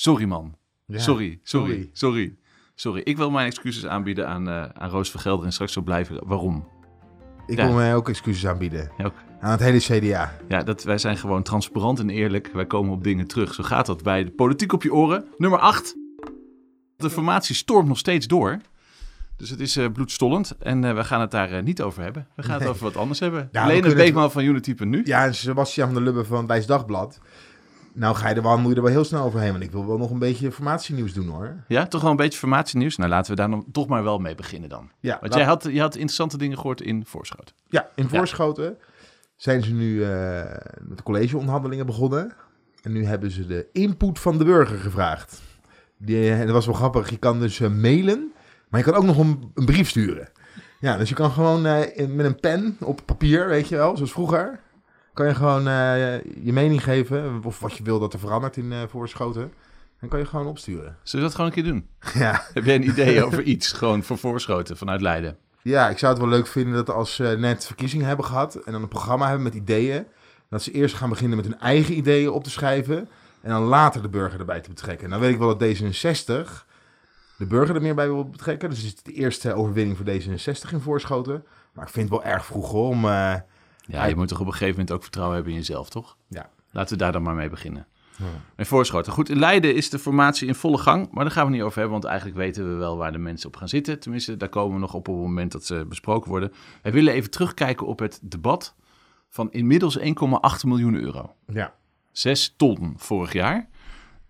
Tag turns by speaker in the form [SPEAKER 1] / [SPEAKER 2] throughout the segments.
[SPEAKER 1] Sorry man.
[SPEAKER 2] Ja,
[SPEAKER 1] sorry, sorry,
[SPEAKER 2] sorry.
[SPEAKER 1] sorry, sorry. Ik wil mijn excuses aanbieden aan, eh, aan Roos Vergelder en straks zo blijven. Waarom?
[SPEAKER 2] Ik
[SPEAKER 1] Ja.
[SPEAKER 2] wil mij ook excuses aanbieden.
[SPEAKER 1] Ja, ook.
[SPEAKER 2] Aan het hele CDA.
[SPEAKER 1] Ja, dat, wij zijn gewoon transparant en eerlijk. Wij komen op dingen terug. Zo gaat dat bij de Politiek op je oren. Nummer 8. De formatie stormt nog steeds door. Dus het is eh, bloedstollend. En eh, we gaan het daar niet over hebben. We gaan het over wat anders hebben.
[SPEAKER 2] Ja, we
[SPEAKER 1] Lene
[SPEAKER 2] kunnen het-
[SPEAKER 1] Beekman van Unity.nu.
[SPEAKER 2] Ja, en Sebastian van der Lubbe van Wijs Dagblad. Nou ga je er wel, moet je er wel heel snel overheen. Want ik wil wel nog een beetje informatienieuws doen hoor.
[SPEAKER 1] Ja, toch wel een beetje formatienieuws. Nou, laten we daar dan toch maar wel mee beginnen dan.
[SPEAKER 2] Ja,
[SPEAKER 1] Want
[SPEAKER 2] laat-
[SPEAKER 1] jij had, je had interessante dingen gehoord in Voorschoten.
[SPEAKER 2] ja in Voorschoten zijn ze nu eh, met de collegeonderhandelingen begonnen. En nu hebben ze de input van de burger gevraagd. Die, eh, dat was wel grappig. Je kan dus eh, mailen, maar je kan ook nog een, een brief sturen. Ja, dus je kan gewoon met een pen op papier, weet je wel, zoals vroeger. Kan je gewoon eh, je mening geven of wat je wil dat er verandert in eh, Voorschoten. Dan kan je gewoon opsturen.
[SPEAKER 1] Zullen we dat gewoon een keer doen?
[SPEAKER 2] Ja.
[SPEAKER 1] Heb jij een idee over iets? Gewoon voor Voorschoten vanuit Leiden.
[SPEAKER 2] Ja, ik zou het wel leuk vinden dat als ze net verkiezingen hebben gehad en dan een programma hebben met ideeën, dat ze eerst gaan beginnen met hun eigen ideeën op te schrijven en dan later de burger erbij te betrekken. Nou weet ik wel dat D66 de burger er meer bij wil betrekken, dus het is de eerste overwinning voor D66 in Voorschoten. Maar ik vind het wel erg vroeg hoor, om... eh,
[SPEAKER 1] Ja, je moet toch op een gegeven moment ook vertrouwen hebben in jezelf, toch?
[SPEAKER 2] Ja.
[SPEAKER 1] Laten we daar dan maar mee beginnen.
[SPEAKER 2] Ja.
[SPEAKER 1] En voorschoten. Goed, in Leiden is de formatie in volle gang. Maar daar gaan we niet over hebben, want eigenlijk weten we wel waar de mensen op gaan zitten. Tenminste, daar komen we nog op op het moment dat ze besproken worden. Wij willen even terugkijken op het debat van inmiddels 1,8 miljoen euro.
[SPEAKER 2] ja.
[SPEAKER 1] 6 ton vorig jaar.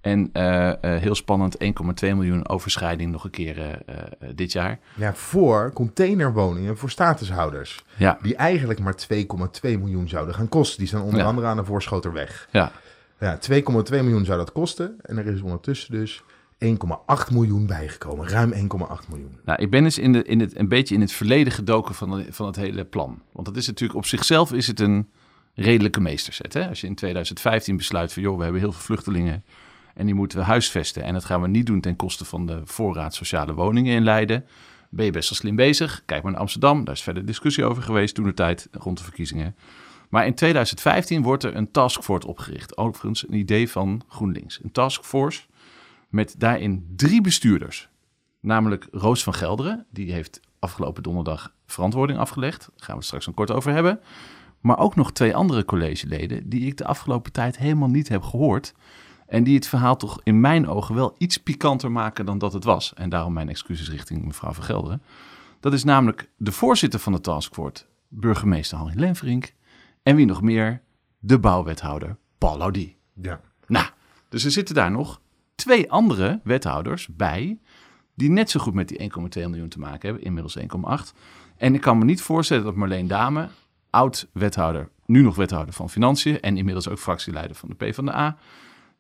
[SPEAKER 1] En eh, eh, heel spannend, 1,2 miljoen overschrijding nog een keer eh, dit jaar.
[SPEAKER 2] ja, voor containerwoningen voor statushouders,
[SPEAKER 1] Ja,
[SPEAKER 2] die eigenlijk maar 2,2 miljoen zouden gaan kosten. Die staan onder
[SPEAKER 1] Ja.
[SPEAKER 2] andere aan de Voorschoterweg.
[SPEAKER 1] ja.
[SPEAKER 2] Ja, 2,2 miljoen zou dat kosten. En er is ondertussen dus 1,8 miljoen bijgekomen. Ruim 1,8 miljoen.
[SPEAKER 1] Nou, ik ben eens in de, in het, een beetje in het verleden gedoken van, de- van het hele plan. Want dat is natuurlijk op zichzelf is het een redelijke meesterzet. Hè? Als je in 2015 besluit van joh, we hebben heel veel vluchtelingen en die moeten we huisvesten. En dat gaan we niet doen ten koste van de voorraad sociale woningen in Leiden. Ben je best wel slim bezig. Kijk maar naar Amsterdam, daar is verder discussie over geweest toen de tijd rond de verkiezingen. Maar in 2015 wordt er een taskforce opgericht. Overigens een idee van GroenLinks. Een taskforce met daarin drie bestuurders. Namelijk Roos van Gelderen, die heeft afgelopen donderdag verantwoording afgelegd. Daar gaan we het straks een kort over hebben. Maar ook nog twee andere collegeleden die ik de afgelopen tijd helemaal niet heb gehoord. En die het verhaal toch in mijn ogen wel iets pikanter maken dan dat het was. En daarom mijn excuses richting mevrouw van Gelderen. Dat is namelijk de voorzitter van de taskforce, burgemeester Henri Lenverink. En wie nog meer? De bouwwethouder Paul Audi.
[SPEAKER 2] Ja.
[SPEAKER 1] Nou, dus er zitten daar nog twee andere wethouders bij. die net zo goed met die 1,2 miljoen te maken hebben, inmiddels 1,8. En ik kan me niet voorstellen dat Marleen Dame, oud-wethouder, nu nog wethouder van Financiën. en inmiddels ook fractieleider van de PvdA.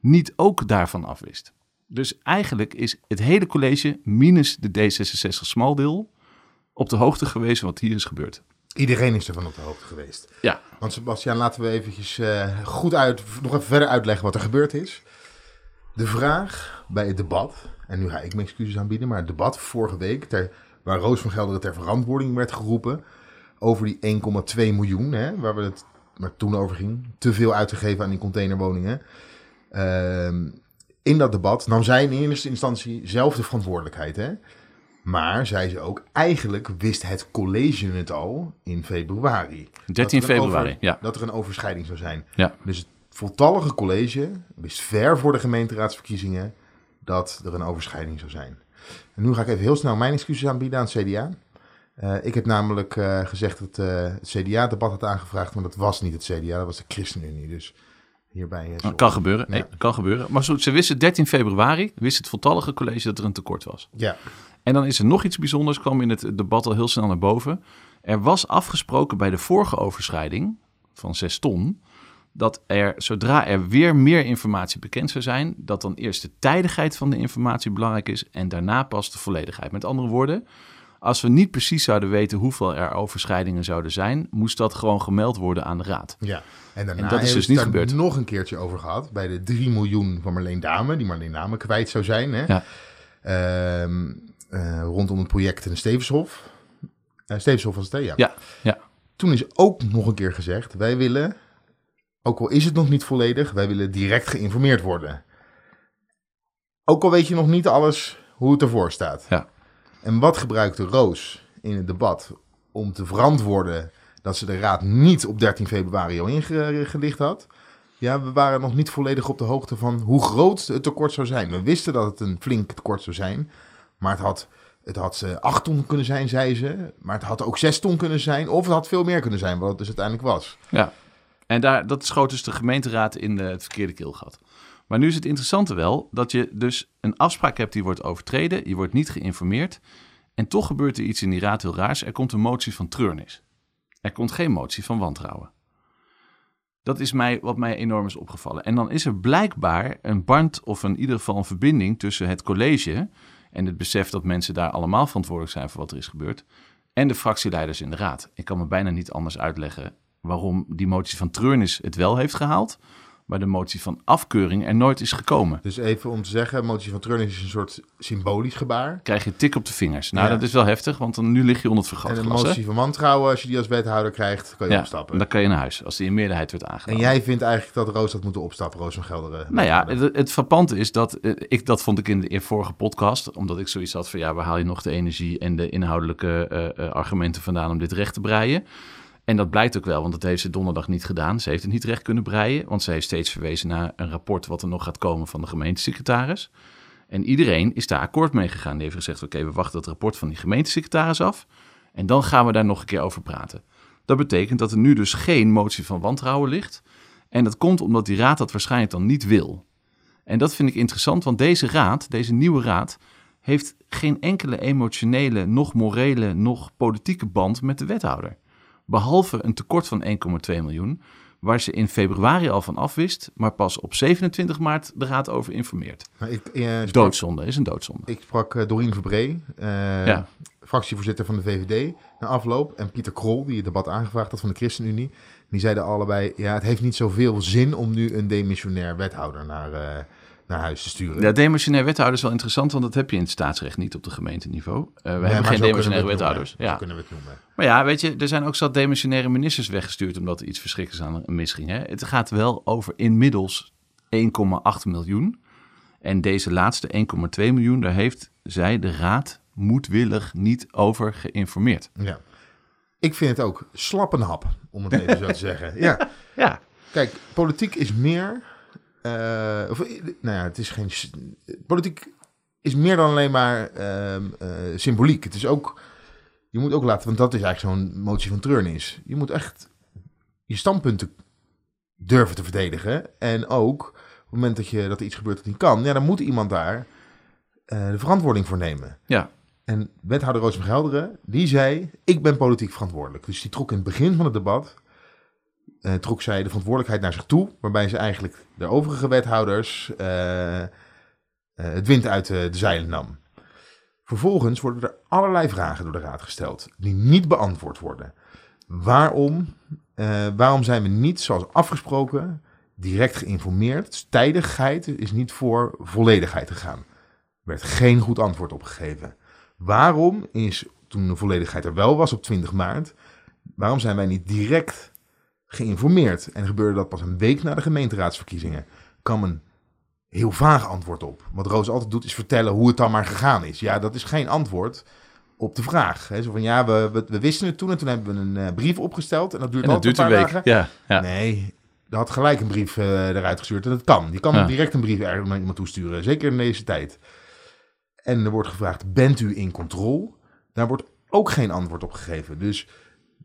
[SPEAKER 1] Niet ook daarvan afwist. Dus eigenlijk is het hele college, minus de D66 smaldeel. op de hoogte geweest van wat hier is gebeurd.
[SPEAKER 2] Iedereen is ervan op de hoogte geweest.
[SPEAKER 1] Ja,
[SPEAKER 2] Want Sebastian, laten we eventjes eh, goed uit, nog even verder uitleggen wat er gebeurd is. De vraag bij het debat, en nu ga ik mijn excuses aanbieden, maar het debat vorige week, ter, waar Roos van Gelderen ter verantwoording werd geroepen over die 1,2 miljoen, hè, waar we het maar toen over ging, te veel uit te geven aan die containerwoningen. Ehm, in dat debat nam zij in eerste instantie zelf de verantwoordelijkheid. Hè? Maar zei ze ook, eigenlijk wist het college het al in februari.
[SPEAKER 1] 13
[SPEAKER 2] Dat er een
[SPEAKER 1] februari,
[SPEAKER 2] over-
[SPEAKER 1] ja.
[SPEAKER 2] Dat er een overschrijding zou zijn.
[SPEAKER 1] Ja.
[SPEAKER 2] Dus het voltallige college wist ver voor de gemeenteraadsverkiezingen dat er een overschrijding zou zijn. En nu ga ik even heel snel mijn excuses aanbieden aan het CDA. Eh, ik heb namelijk eh, gezegd dat eh, het CDA het debat had aangevraagd, maar dat was niet het CDA, dat was de ChristenUnie. Dus hierbij... eh, sorry.
[SPEAKER 1] kan gebeuren. Nee,
[SPEAKER 2] Ja.
[SPEAKER 1] kan gebeuren. Maar zo, ze wisten 13 februari, wist het voltallige college dat er een tekort was.
[SPEAKER 2] Ja,
[SPEAKER 1] En dan is er nog iets bijzonders, kwam in het debat al heel snel naar boven. Er was afgesproken bij de vorige overschrijding van 6 ton, dat er, zodra er weer meer informatie bekend zou zijn, dat dan eerst de tijdigheid van de informatie belangrijk is en daarna pas de volledigheid. Met andere woorden, als we niet precies zouden weten hoeveel er overschrijdingen zouden zijn, moest dat gewoon gemeld worden aan de raad.
[SPEAKER 2] ja. En daarna
[SPEAKER 1] En dat is dus niet gebeurd.
[SPEAKER 2] nog een keertje over gehad, bij de 3 miljoen van Marleen Dame, die Marleen Dame kwijt zou zijn. Hè?
[SPEAKER 1] Ja.
[SPEAKER 2] Ehm, eh, rondom het project in de Stevenshof. Eh Stevenshof was het, hè? Ja.
[SPEAKER 1] Ja, ja.
[SPEAKER 2] Toen is ook nog een keer gezegd, wij willen, ook al is het nog niet volledig, wij willen direct geïnformeerd worden. Ook al weet je nog niet alles hoe het ervoor staat.
[SPEAKER 1] Ja.
[SPEAKER 2] En wat gebruikte Roos in het debat om te verantwoorden dat ze de raad niet op 13 februari al ingelicht had? Ja, we waren nog niet volledig op de hoogte van hoe groot het tekort zou zijn. We wisten dat het een flink tekort zou zijn, maar het had, het had eh, 8 ton kunnen zijn, zei ze. Maar het had ook 6 ton kunnen zijn, of het had veel meer kunnen zijn, wat het dus uiteindelijk was.
[SPEAKER 1] Ja, en daar, dat schoot dus de gemeenteraad in de, het verkeerde keelgat. Maar nu is het interessante wel dat je dus een afspraak hebt die wordt overtreden. Je wordt niet geïnformeerd. En toch gebeurt er iets in die raad heel raars. Er komt een motie van treurnis. Er komt geen motie van wantrouwen. Dat is mij, wat mij enorm is opgevallen. En dan is er blijkbaar een band of in ieder geval een verbinding tussen het college en het besef dat mensen daar allemaal verantwoordelijk zijn voor wat er is gebeurd en de fractieleiders in de raad. Ik kan me bijna niet anders uitleggen waarom die motie van treurnis het wel heeft gehaald, maar de motie van afkeuring er nooit is gekomen.
[SPEAKER 2] Dus even om te zeggen, motie van treurnis is een soort symbolisch gebaar.
[SPEAKER 1] Krijg je tik op de vingers. Nou,
[SPEAKER 2] Ja.
[SPEAKER 1] dat is wel heftig, want dan, nu lig je onder het
[SPEAKER 2] En een
[SPEAKER 1] vergrootglas. hè?
[SPEAKER 2] motie van wantrouwen, als je die als wethouder krijgt, kan je
[SPEAKER 1] Ja,
[SPEAKER 2] opstappen.
[SPEAKER 1] dan kan je naar huis als die in meerderheid wordt
[SPEAKER 2] En
[SPEAKER 1] aangenomen.
[SPEAKER 2] jij vindt eigenlijk dat Roos had moeten opstappen, Roos van Gelderen?
[SPEAKER 1] Nou ja, het, het frappante is dat, eh, ik, dat vond ik in de vorige podcast, omdat ik zoiets had van ja, waar haal je nog de energie en de inhoudelijke eh, eh, argumenten vandaan om dit recht te breien? En dat blijkt ook wel, want dat heeft ze donderdag niet gedaan. Ze heeft het niet recht kunnen breien, want ze heeft steeds verwezen naar een rapport wat er nog gaat komen van de gemeentesecretaris. En iedereen is daar akkoord mee gegaan. Die heeft gezegd, oké, we wachten het rapport van die gemeentesecretaris af. En dan gaan we daar nog een keer over praten. Dat betekent dat er nu dus geen motie van wantrouwen ligt. En dat komt omdat die raad dat waarschijnlijk dan niet wil. En dat vind ik interessant, want deze raad, deze nieuwe raad, heeft geen enkele emotionele, nog morele, nog politieke band met de wethouder. Behalve een tekort van 1,2 miljoen, waar ze in februari al van afwist, maar pas op 27 maart de raad over informeert.
[SPEAKER 2] Maar ik, eh, sprak,
[SPEAKER 1] Doodzonde is een doodzonde.
[SPEAKER 2] ik sprak eh, Doreen Verbree, eh,
[SPEAKER 1] Ja.
[SPEAKER 2] fractievoorzitter van de VVD, na afloop. En Pieter Krol, die het debat aangevraagd had van de ChristenUnie. Die zeiden allebei, ja, het heeft niet zoveel zin om nu een demissionair wethouder naar, naar huis te sturen.
[SPEAKER 1] Ja, demissionair wethouder is wel interessant, want dat heb je in het staatsrecht niet op de gemeenteniveau. Eh, we hebben geen demissionaire wethouders.
[SPEAKER 2] noemen. Zo
[SPEAKER 1] Ja.
[SPEAKER 2] kunnen we het noemen.
[SPEAKER 1] Maar ja, weet je, er zijn ook zat demissionaire ministers weggestuurd omdat er iets verschrikkelijks aan misging. Hè? Het gaat wel over inmiddels 1,8 miljoen. En deze laatste 1,2 miljoen, daar heeft zij, de raad, moedwillig niet over geïnformeerd.
[SPEAKER 2] Ja. Ik vind het ook slappenhap, om het even zo te zeggen. Ja,
[SPEAKER 1] Ja.
[SPEAKER 2] kijk, politiek is meer. Eh, of, eh, nou ja, het is geen. Politiek is meer dan alleen maar ehm, eh, symboliek. Het is ook. Je moet ook laten, want dat is eigenlijk zo'n motie van treurnis. Je moet echt je standpunten durven te verdedigen. En ook op het moment dat, je, dat er iets gebeurt dat niet kan, ja, dan moet iemand daar de verantwoording voor nemen.
[SPEAKER 1] Ja.
[SPEAKER 2] En wethouder Roos van Gelderen, die zei, ik ben politiek verantwoordelijk. Dus die trok in het begin van het debat, eh, trok zij de verantwoordelijkheid naar zich toe, waarbij ze eigenlijk de overige wethouders eh, eh, het wind uit de, zeilen nam. Vervolgens worden er allerlei vragen door de raad gesteld, die niet beantwoord worden. Waarom, waarom zijn we niet, zoals afgesproken, direct geïnformeerd? Tijdigheid is niet voor volledigheid gegaan. Er werd geen goed antwoord op gegeven. Waarom is, toen de volledigheid er wel was op 20 maart, waarom zijn wij niet direct geïnformeerd? En gebeurde dat pas een week na de gemeenteraadsverkiezingen? kwam een heel vaag antwoord op. Wat Roos altijd doet, is vertellen hoe het dan maar gegaan is. Ja, dat is geen antwoord op de vraag. Hè? Zo van, ja, we, we, we wisten het toen en toen hebben we een eh, brief opgesteld. En dat duurt
[SPEAKER 1] En dat duurt een
[SPEAKER 2] paar
[SPEAKER 1] week.
[SPEAKER 2] dagen.
[SPEAKER 1] Ja, ja.
[SPEAKER 2] Nee, er had gelijk een brief eh, eruit gestuurd. En dat kan. Je kan
[SPEAKER 1] Ja.
[SPEAKER 2] direct een brief ergens naar iemand toesturen. Zeker in deze tijd. En er wordt gevraagd, bent u in controle? Daar wordt ook geen antwoord op gegeven. Dus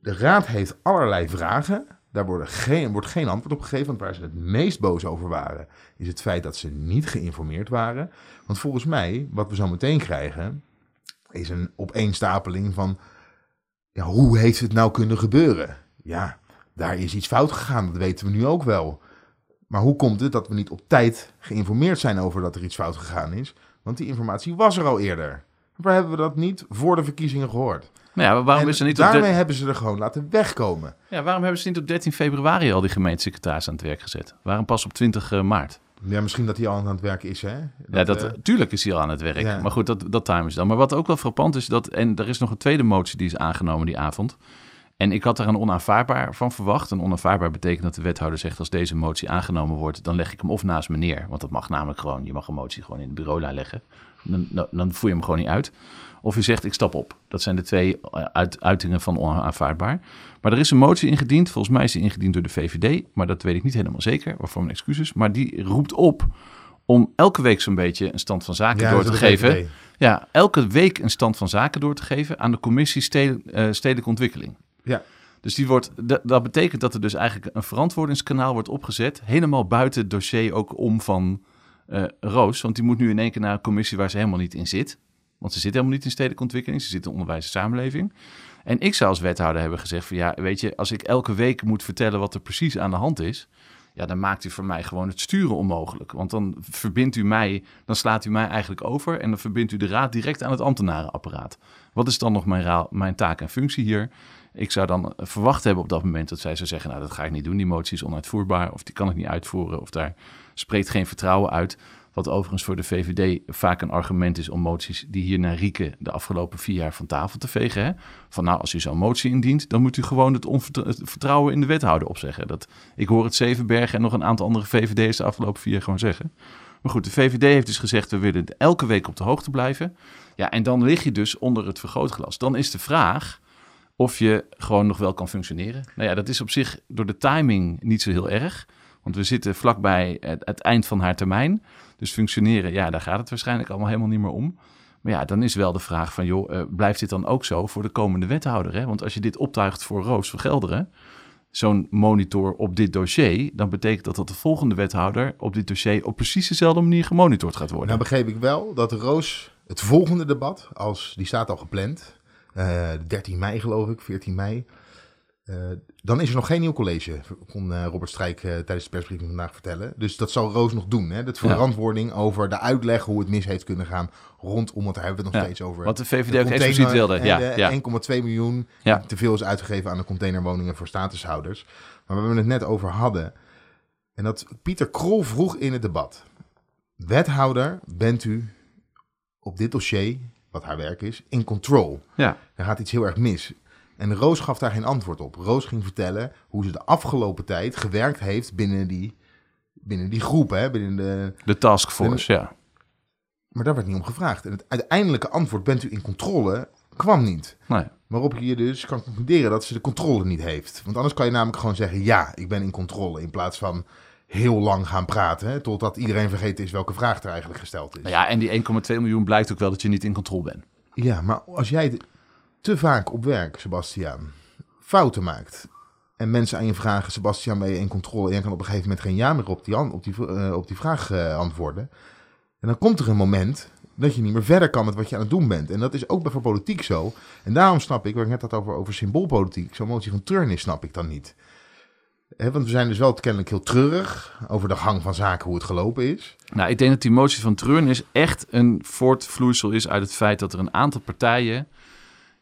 [SPEAKER 2] de raad heeft allerlei vragen. Daar worden geen, wordt geen antwoord op gegeven. Want waar ze het meest boos over waren, is het feit dat ze niet geïnformeerd waren. Want volgens mij, wat we zo meteen krijgen, is een opeenstapeling van... Ja, hoe heeft het nou kunnen gebeuren? Ja, daar is iets fout gegaan, dat weten we nu ook wel. Maar hoe komt het dat we niet op tijd geïnformeerd zijn over dat er iets fout gegaan is? Want die informatie was er al eerder. Waar hebben we dat niet voor de verkiezingen gehoord?
[SPEAKER 1] Maar ja, waarom
[SPEAKER 2] En
[SPEAKER 1] is er niet op
[SPEAKER 2] daarmee
[SPEAKER 1] de-
[SPEAKER 2] hebben ze er gewoon laten wegkomen.
[SPEAKER 1] ja, waarom hebben ze niet op 13 februari al die gemeentesecretaris aan het werk gezet? Waarom pas op 20 maart?
[SPEAKER 2] Ja, misschien dat hij al aan het werken is, hè?
[SPEAKER 1] ja, dat,
[SPEAKER 2] eh,
[SPEAKER 1] tuurlijk is hij al aan het werk.
[SPEAKER 2] ja.
[SPEAKER 1] Maar goed, dat, dat time is dan. Maar wat ook wel frappant is, dat, en er is nog een tweede motie die is aangenomen die avond. En ik had daar een onaanvaardbaar van verwacht. Een onaanvaardbaar betekent dat de wethouder zegt... als deze motie aangenomen wordt, dan leg ik hem of naast me neer. Want dat mag namelijk gewoon. Je mag een motie gewoon in het bureau leggen. Dan, dan, dan voer je hem gewoon niet uit. Of je zegt, ik stap op. Dat zijn de twee eh, uit, uitingen van onaanvaardbaar. Maar er is een motie ingediend. Volgens mij is die ingediend door de VVD. Maar dat weet ik niet helemaal zeker. Waarvoor mijn excuses. Maar die roept op om elke week zo'n beetje een stand van zaken door te geven. Ja, elke week een stand van zaken door te geven aan de commissie Stedelijke Ontwikkeling.
[SPEAKER 2] Ja.
[SPEAKER 1] Dus die wordt, dat betekent dat er dus eigenlijk een verantwoordingskanaal wordt opgezet. Helemaal buiten het dossier ook om van uh, Roos. Want die moet nu in één keer naar een commissie waar ze helemaal niet in zit. Want ze zit helemaal niet in stedelijke ontwikkeling. Ze zit in onderwijs en samenleving. En ik zou als wethouder hebben gezegd van ja, weet je, als ik elke week moet vertellen wat er precies aan de hand is. Ja, dan maakt u voor mij gewoon het sturen onmogelijk. Want dan verbindt u mij, dan slaat u mij eigenlijk over en dan verbindt u de raad direct aan het ambtenarenapparaat. Wat is dan nog mijn, mijn taak en functie hier? Ik zou dan verwacht hebben op dat moment dat zij zou zeggen: Nou, dat ga ik niet doen. Die motie is onuitvoerbaar. Of die kan ik niet uitvoeren. Of daar spreekt geen vertrouwen uit. Wat overigens voor de VVD vaak een argument is om moties die hier naar rieken de afgelopen vier jaar van tafel te vegen. Hè? Van nou, als u zo'n motie indient, dan moet u gewoon het, vertrouwen in de wethouder opzeggen. Dat, ik hoor het Zevenbergen en nog een aantal andere VVD's de afgelopen vier jaar gewoon zeggen. Maar goed, de VVD heeft dus gezegd, we willen elke week op de hoogte blijven. Ja, en dan lig je dus onder het vergrootglas. Dan is de vraag of je gewoon nog wel kan functioneren. Nou ja, dat is op zich door de timing niet zo heel erg. Want we zitten vlakbij het, het eind van haar termijn. Dus functioneren, ja, daar gaat het waarschijnlijk allemaal helemaal niet meer om. Maar ja, dan is wel de vraag van, joh, uh, blijft dit dan ook zo voor de komende wethouder? Hè? Want als je dit optuigt voor Roos van Gelderen, zo'n monitor op dit dossier, dan betekent dat dat de volgende wethouder op dit dossier op precies dezelfde manier gemonitord gaat worden.
[SPEAKER 2] Nou begreep ik wel dat Roos het volgende debat, als die staat al gepland, 13 eh, mei geloof ik, 14 mei. Uh, dan is er nog geen nieuw college, kon uh, Robert Strijk tijdens de persbriefing vandaag vertellen. Dus dat zal Roos nog doen. Hè? Dat verantwoording over de uitleg hoe het mis heeft kunnen gaan rondom, want daar hebben we het nog steeds over.
[SPEAKER 1] Wat de VVD ook expliciet wilde. Ja,
[SPEAKER 2] ja. 1,2 miljoen te veel is uitgegeven aan de containerwoningen voor statushouders. Maar waar we het net over hadden, en dat Pieter Krol vroeg in het debat. Wethouder bent u op dit dossier wat haar werk is, in control.
[SPEAKER 1] Ja.
[SPEAKER 2] Er gaat iets heel erg mis. En Roos gaf daar geen antwoord op. Roos ging vertellen hoe ze de afgelopen tijd gewerkt heeft binnen die, binnen die groep, hè, binnen de...
[SPEAKER 1] De taskforce, ja.
[SPEAKER 2] Maar daar werd niet om gevraagd. En het uiteindelijke antwoord, bent u in controle, kwam niet.
[SPEAKER 1] Nee.
[SPEAKER 2] Waarop je dus kan concluderen dat ze de controle niet heeft. Want anders kan je namelijk gewoon zeggen, ja, ik ben in controle. In plaats van, heel lang gaan praten. Hè, totdat iedereen vergeten is welke vraag er eigenlijk gesteld is.
[SPEAKER 1] Nou ja, en die 1,2 miljoen blijkt ook wel dat je niet in controle bent.
[SPEAKER 2] Ja, maar als jij te vaak op werk, Sebastiaan, fouten maakt. En mensen aan je vragen, Sebastiaan, ben je in controle? En jij kan op een gegeven moment geen ja meer op die, op die, uh, op die vraag uh, antwoorden. En dan komt er een moment dat je niet meer verder kan met wat je aan het doen bent. En dat is ook bij voor politiek zo. En daarom snap ik, waar ik net had over, over symboolpolitiek, zo'n motie van Turn is, snap ik dan niet want we zijn dus wel kennelijk heel treurig over de gang van zaken, hoe het gelopen is.
[SPEAKER 1] Nou, ik denk dat die motie van treurnis echt een voortvloeisel is uit het feit dat er een aantal partijen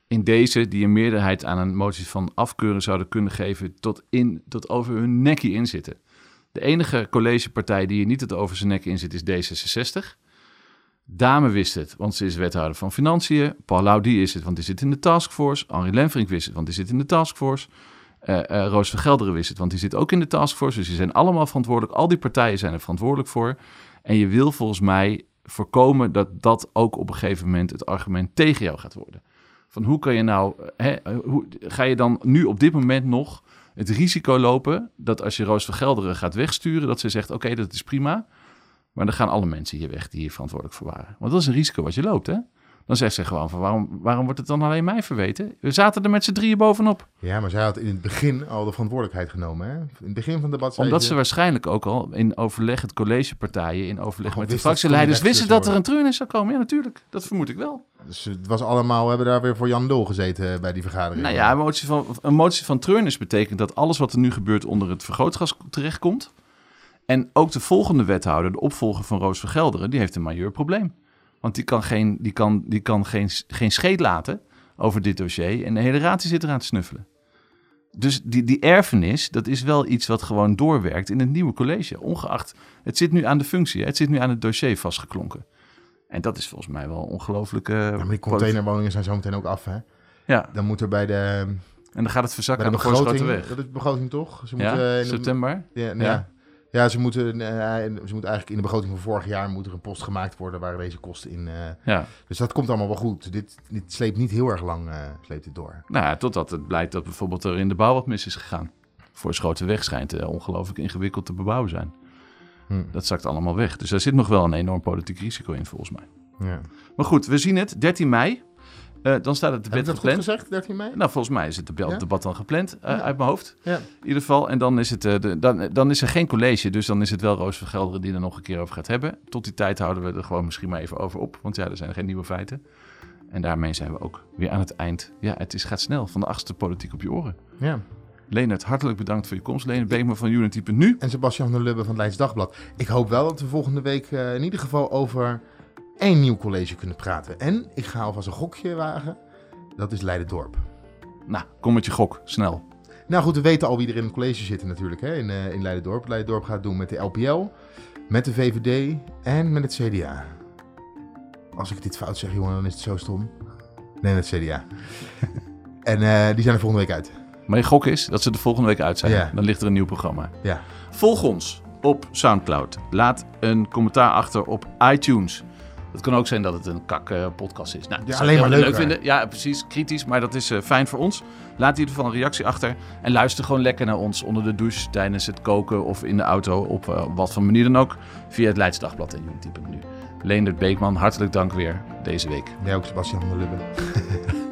[SPEAKER 1] in deze die een meerderheid aan een motie van afkeuren zouden kunnen geven, tot, in, tot over hun nekje in zitten. De enige collegepartij die hier niet tot over zijn nek in zit, is D66. Dame wist het, want ze is wethouder van Financiën. Paul Laudi is het, want die zit in de taskforce. Henri Lenfrink wist het, want die zit in de taskforce. Uh, uh, Roos van Gelderen wist het, want die zit ook in de taskforce. Dus die zijn allemaal verantwoordelijk. Al die partijen zijn er verantwoordelijk voor. En je wil volgens mij voorkomen dat dat ook op een gegeven moment het argument tegen jou gaat worden. Van hoe kan je nou, hè, hoe, ga je dan nu op dit moment nog het risico lopen dat als je Roos van Gelderen gaat wegsturen, dat ze zegt: Oké, dat is prima. Maar dan gaan alle mensen hier weg die hier verantwoordelijk voor waren. Want dat is een risico wat je loopt, hè? Dan zegt ze gewoon van waarom, waarom wordt het dan alleen mij verweten? We zaten er met z'n drieën bovenop.
[SPEAKER 2] Ja, maar zij had in het begin al de verantwoordelijkheid genomen. Hè? In het begin van het debat
[SPEAKER 1] Omdat ze waarschijnlijk ook al in overleg, het collegepartijen, in overleg oh, met de fractieleiders, wisten dat er een treurnis zou komen. Ja, natuurlijk. Dat vermoed ik wel.
[SPEAKER 2] Dus het was allemaal, we hebben daar weer voor Jan Dol gezeten bij die vergadering.
[SPEAKER 1] Nou ja, een motie van, een motie van treurnis betekent dat alles wat er nu gebeurt onder het vergrootgas terechtkomt. En ook de volgende wethouder, de opvolger van Roos Vergelderen, die heeft een majeur probleem. Want die kan geen, die kan, die kan geen, geen scheet laten over dit dossier. En de hele raad zit eraan te snuffelen. Dus die, die erfenis, dat is wel iets wat gewoon doorwerkt in het nieuwe college. Ongeacht, het zit nu aan de functie, het zit nu aan het dossier vastgeklonken. En dat is volgens mij wel ongelooflijk. Uh,
[SPEAKER 2] ja, maar die containerwoningen zijn zo meteen ook af, hè?
[SPEAKER 1] Ja.
[SPEAKER 2] Dan moet er bij de
[SPEAKER 1] En dan gaat het verzakken aan
[SPEAKER 2] de
[SPEAKER 1] de
[SPEAKER 2] begroting,
[SPEAKER 1] Voorschotenweg.
[SPEAKER 2] dat is begroting toch? Ze
[SPEAKER 1] Ja,
[SPEAKER 2] moeten, eh, in de-
[SPEAKER 1] september.
[SPEAKER 2] Ja,
[SPEAKER 1] Ja.
[SPEAKER 2] ja. Ja. ze, moeten, eh, ze moeten eigenlijk in de begroting van vorig jaar moet er een post gemaakt worden waar deze kosten in. eh,
[SPEAKER 1] Ja.
[SPEAKER 2] dus dat komt allemaal wel goed. Dit, dit sleept niet heel erg lang eh, sleept dit door.
[SPEAKER 1] Nou ja, totdat het blijkt dat bijvoorbeeld er in de bouw wat mis is gegaan. Voor Schotenweg schijnt uh, ongelooflijk ingewikkeld te bebouwen zijn.
[SPEAKER 2] Hm.
[SPEAKER 1] Dat zakt allemaal weg. Dus daar zit nog wel een enorm politiek risico in, volgens mij.
[SPEAKER 2] Ja.
[SPEAKER 1] Maar goed, we zien het. 13 mei. Uh, dan staat het
[SPEAKER 2] Heb je
[SPEAKER 1] debat
[SPEAKER 2] dat goed
[SPEAKER 1] gepland.
[SPEAKER 2] gezegd, 13 mei?
[SPEAKER 1] Nou, volgens mij is het debat,
[SPEAKER 2] Ja?
[SPEAKER 1] debat dan gepland uh,
[SPEAKER 2] Ja.
[SPEAKER 1] uit mijn hoofd.
[SPEAKER 2] Ja.
[SPEAKER 1] In ieder geval. En dan is, het, uh, de, dan, dan is er geen college. Dus dan is het wel Roos van Gelderen die er nog een keer over gaat hebben. Tot die tijd houden we er gewoon misschien maar even over op. Want ja, er zijn geen nieuwe feiten. En daarmee zijn we ook weer aan het eind. Ja, het is, gaat snel. Van de achtste politiek op je oren.
[SPEAKER 2] Ja.
[SPEAKER 1] Leonard, hartelijk bedankt voor je komst. Leonard Beekman van Unity.nu.
[SPEAKER 2] En Sebastian van der Lubbe van het Leids Dagblad. Ik hoop wel dat we volgende week uh, in ieder geval over één nieuw college kunnen praten. En ik ga alvast een gokje wagen. Dat is Leiden-Dorp.
[SPEAKER 1] Nou, kom met je gok. Snel.
[SPEAKER 2] Nou goed, we weten al wie er in het college zitten natuurlijk hè, in, uh, in Leiden-Dorp. Leiden-Dorp gaat doen met de LPL, met de VVD en met het CDA. Als ik dit fout zeg, jongen, dan is het zo stom. Nee, met het CDA. en uh, die zijn er volgende week uit.
[SPEAKER 1] Maar je gok is dat ze de volgende week uit zijn.
[SPEAKER 2] Ja.
[SPEAKER 1] Dan ligt er een nieuw programma.
[SPEAKER 2] Ja.
[SPEAKER 1] Volg ons op Soundcloud. Laat een commentaar achter op iTunes. Het kan ook zijn dat het een kak uh, podcast is. Nou,
[SPEAKER 2] ja, alleen maar leuk,
[SPEAKER 1] leuk vinden. Ja, precies. Kritisch, maar dat is uh, fijn voor ons. Laat in ieder geval een reactie achter. En luister gewoon lekker naar ons onder de douche, tijdens het koken of in de auto. Op uh, wat voor manier dan ook. Via het Leids Dagblad en Unity.nu. Leendert Beekman, hartelijk dank weer deze week.
[SPEAKER 2] Jij ook, Sebastian van der Lubbe.